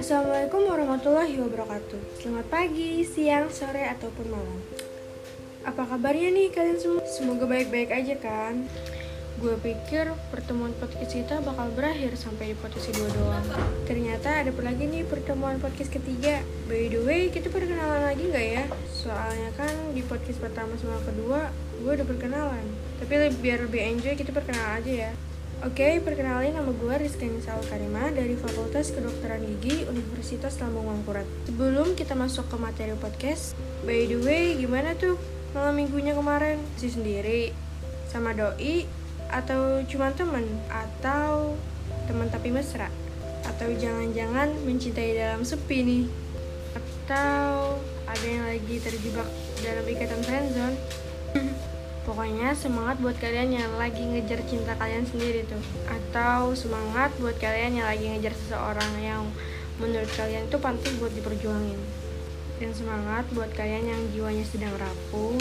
Assalamualaikum warahmatullahi wabarakatuh Selamat pagi, siang, sore, ataupun malam Apa kabarnya nih kalian semua? Semoga baik-baik aja kan? Gue pikir pertemuan podcast kita bakal berakhir sampai di podcast kedua doang Ternyata ada lagi nih pertemuan podcast ketiga By the way, kita perkenalan lagi gak ya? Soalnya kan di podcast pertama sama kedua gue udah perkenalan Tapi biar lebih enjoy kita perkenalan aja ya Oke, perkenalin nama gue Rizky Nisal Karima dari Fakultas Kedokteran Gigi Universitas Lambung Mangkurat. Sebelum kita masuk ke materi podcast, by the way, gimana tuh malam minggunya kemarin? Si sendiri, sama doi, atau cuma temen, atau teman tapi mesra, atau jangan-jangan mencintai dalam sepi nih, atau ada yang lagi terjebak dalam ikatan friendzone. Pokoknya semangat buat kalian yang lagi ngejar cinta kalian sendiri tuh. Atau semangat buat kalian yang lagi ngejar seseorang yang menurut kalian tuh pantas buat diperjuangin. Dan semangat buat kalian yang jiwanya sedang rapuh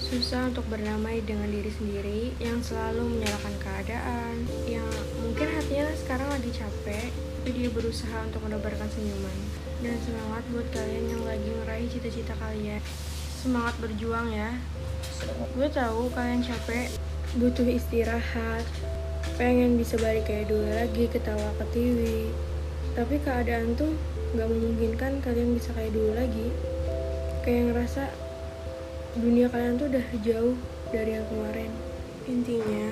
Susah untuk berdamai dengan diri sendiri Yang selalu menyalahkan keadaan Yang mungkin hatinya sekarang lagi capek Tapi dia berusaha untuk menebarkan senyuman. Dan semangat buat kalian yang lagi meraih cita-cita kalian Semangat berjuang ya. Gue tahu kalian capek butuh istirahat pengen bisa balik kayak dulu lagi ketawa ke TV tapi keadaan tuh nggak memungkinkan kalian bisa kayak dulu lagi. Kayak ngerasa dunia kalian tuh udah jauh dari yang kemarin. Intinya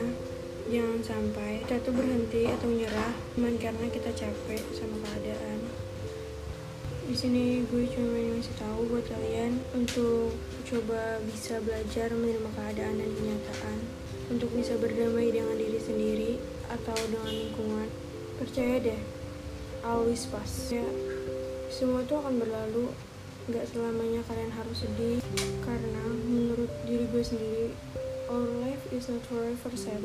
jangan sampai kita tuh berhenti atau menyerah cuma karena kita capek sama keadaan di sini gue cuma ngasih tahu buat kalian untuk coba bisa belajar menerima keadaan dan kenyataan. Untuk bisa berdamai dengan diri sendiri atau dengan lingkungan percaya deh always pas. Ya semua itu akan berlalu. Nggak selamanya kalian harus sedih karena menurut diri gue sendiri our life is not forever sad.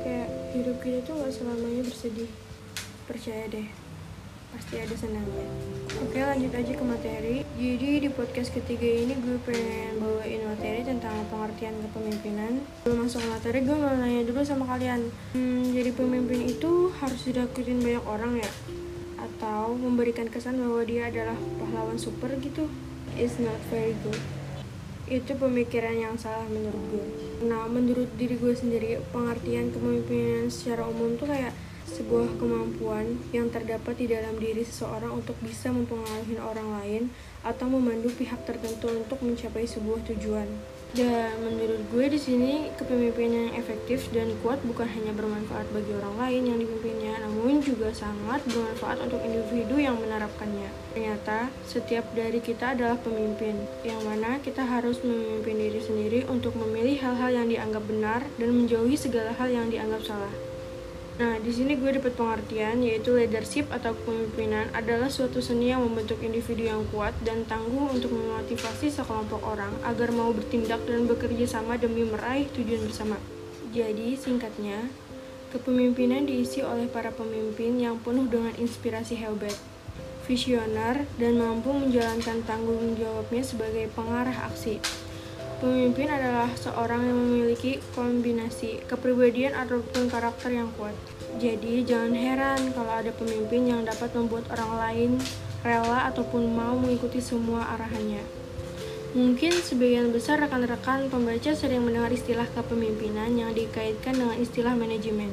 Kayak hidup kita tuh nggak selamanya bersedih. Percaya deh pasti ada senangnya. Oke lanjut aja ke materi. Jadi di podcast ketiga ini gue pengen bawain materi tentang pengertian kepemimpinan. Sebelum masuk ke materi gue mau nanya dulu sama kalian. Hmm, jadi pemimpin itu harus didakutin banyak orang ya? Atau memberikan kesan bahwa dia adalah pahlawan super gitu? Is not very good. Itu pemikiran yang salah menurut gue. Nah menurut diri gue sendiri pengertian kepemimpinan secara umum tuh kayak sebuah kemampuan yang terdapat di dalam diri seseorang untuk bisa mempengaruhi orang lain atau memandu pihak tertentu untuk mencapai sebuah tujuan. Dan menurut gue di sini kepemimpinan yang efektif dan kuat bukan hanya bermanfaat bagi orang lain yang dipimpinnya, namun juga sangat bermanfaat untuk individu yang menerapkannya. Ternyata setiap dari kita adalah pemimpin, yang mana kita harus memimpin diri sendiri untuk memilih hal-hal yang dianggap benar dan menjauhi segala hal yang dianggap salah. Nah, di sini gue dapat pengertian yaitu leadership atau kepemimpinan adalah suatu seni yang membentuk individu yang kuat dan tangguh untuk memotivasi sekelompok orang agar mau bertindak dan bekerja sama demi meraih tujuan bersama. Jadi, singkatnya, kepemimpinan diisi oleh para pemimpin yang penuh dengan inspirasi hebat, visioner, dan mampu menjalankan tanggung jawabnya sebagai pengarah aksi. Pemimpin adalah seorang yang memiliki kombinasi kepribadian ataupun karakter yang kuat. Jadi, jangan heran kalau ada pemimpin yang dapat membuat orang lain rela ataupun mau mengikuti semua arahannya. Mungkin sebagian besar rekan-rekan pembaca sering mendengar istilah kepemimpinan yang dikaitkan dengan istilah manajemen.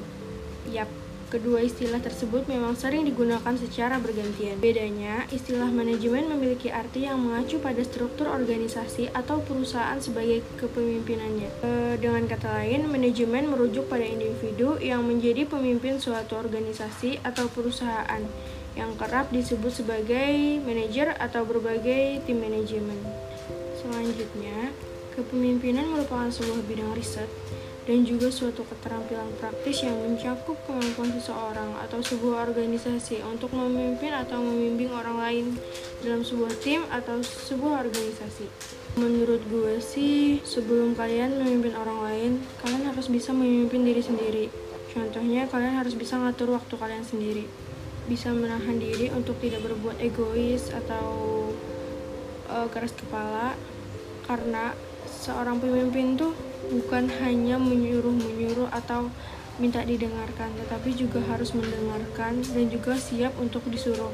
Yap, Kedua istilah tersebut memang sering digunakan secara bergantian. Bedanya, istilah manajemen memiliki arti yang mengacu pada struktur organisasi atau perusahaan sebagai kepemimpinannya. E, dengan kata lain, manajemen merujuk pada individu yang menjadi pemimpin suatu organisasi atau perusahaan yang kerap disebut sebagai manajer atau berbagai tim manajemen. Selanjutnya, kepemimpinan merupakan sebuah bidang riset dan juga suatu keterampilan praktis yang mencakup kemampuan seseorang atau sebuah organisasi untuk memimpin atau membimbing orang lain dalam sebuah tim atau sebuah organisasi. Menurut gue sih, sebelum kalian memimpin orang lain, kalian harus bisa memimpin diri sendiri. Contohnya, kalian harus bisa ngatur waktu kalian sendiri. Bisa menahan diri untuk tidak berbuat egois atau uh, keras kepala karena seorang pemimpin tuh bukan hanya menyuruh-menyuruh atau minta didengarkan, tetapi juga harus mendengarkan dan juga siap untuk disuruh.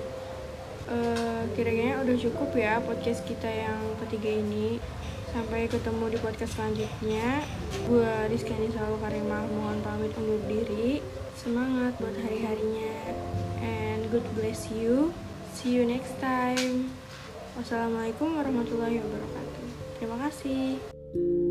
Uh, kira-kira udah cukup ya podcast kita yang ketiga ini. Sampai ketemu di podcast selanjutnya. Gue Rizkyani selalu Karimah mohon pamit undur diri. Semangat buat hari-harinya. And good bless you. See you next time. Wassalamualaikum warahmatullahi wabarakatuh. Terima kasih. you.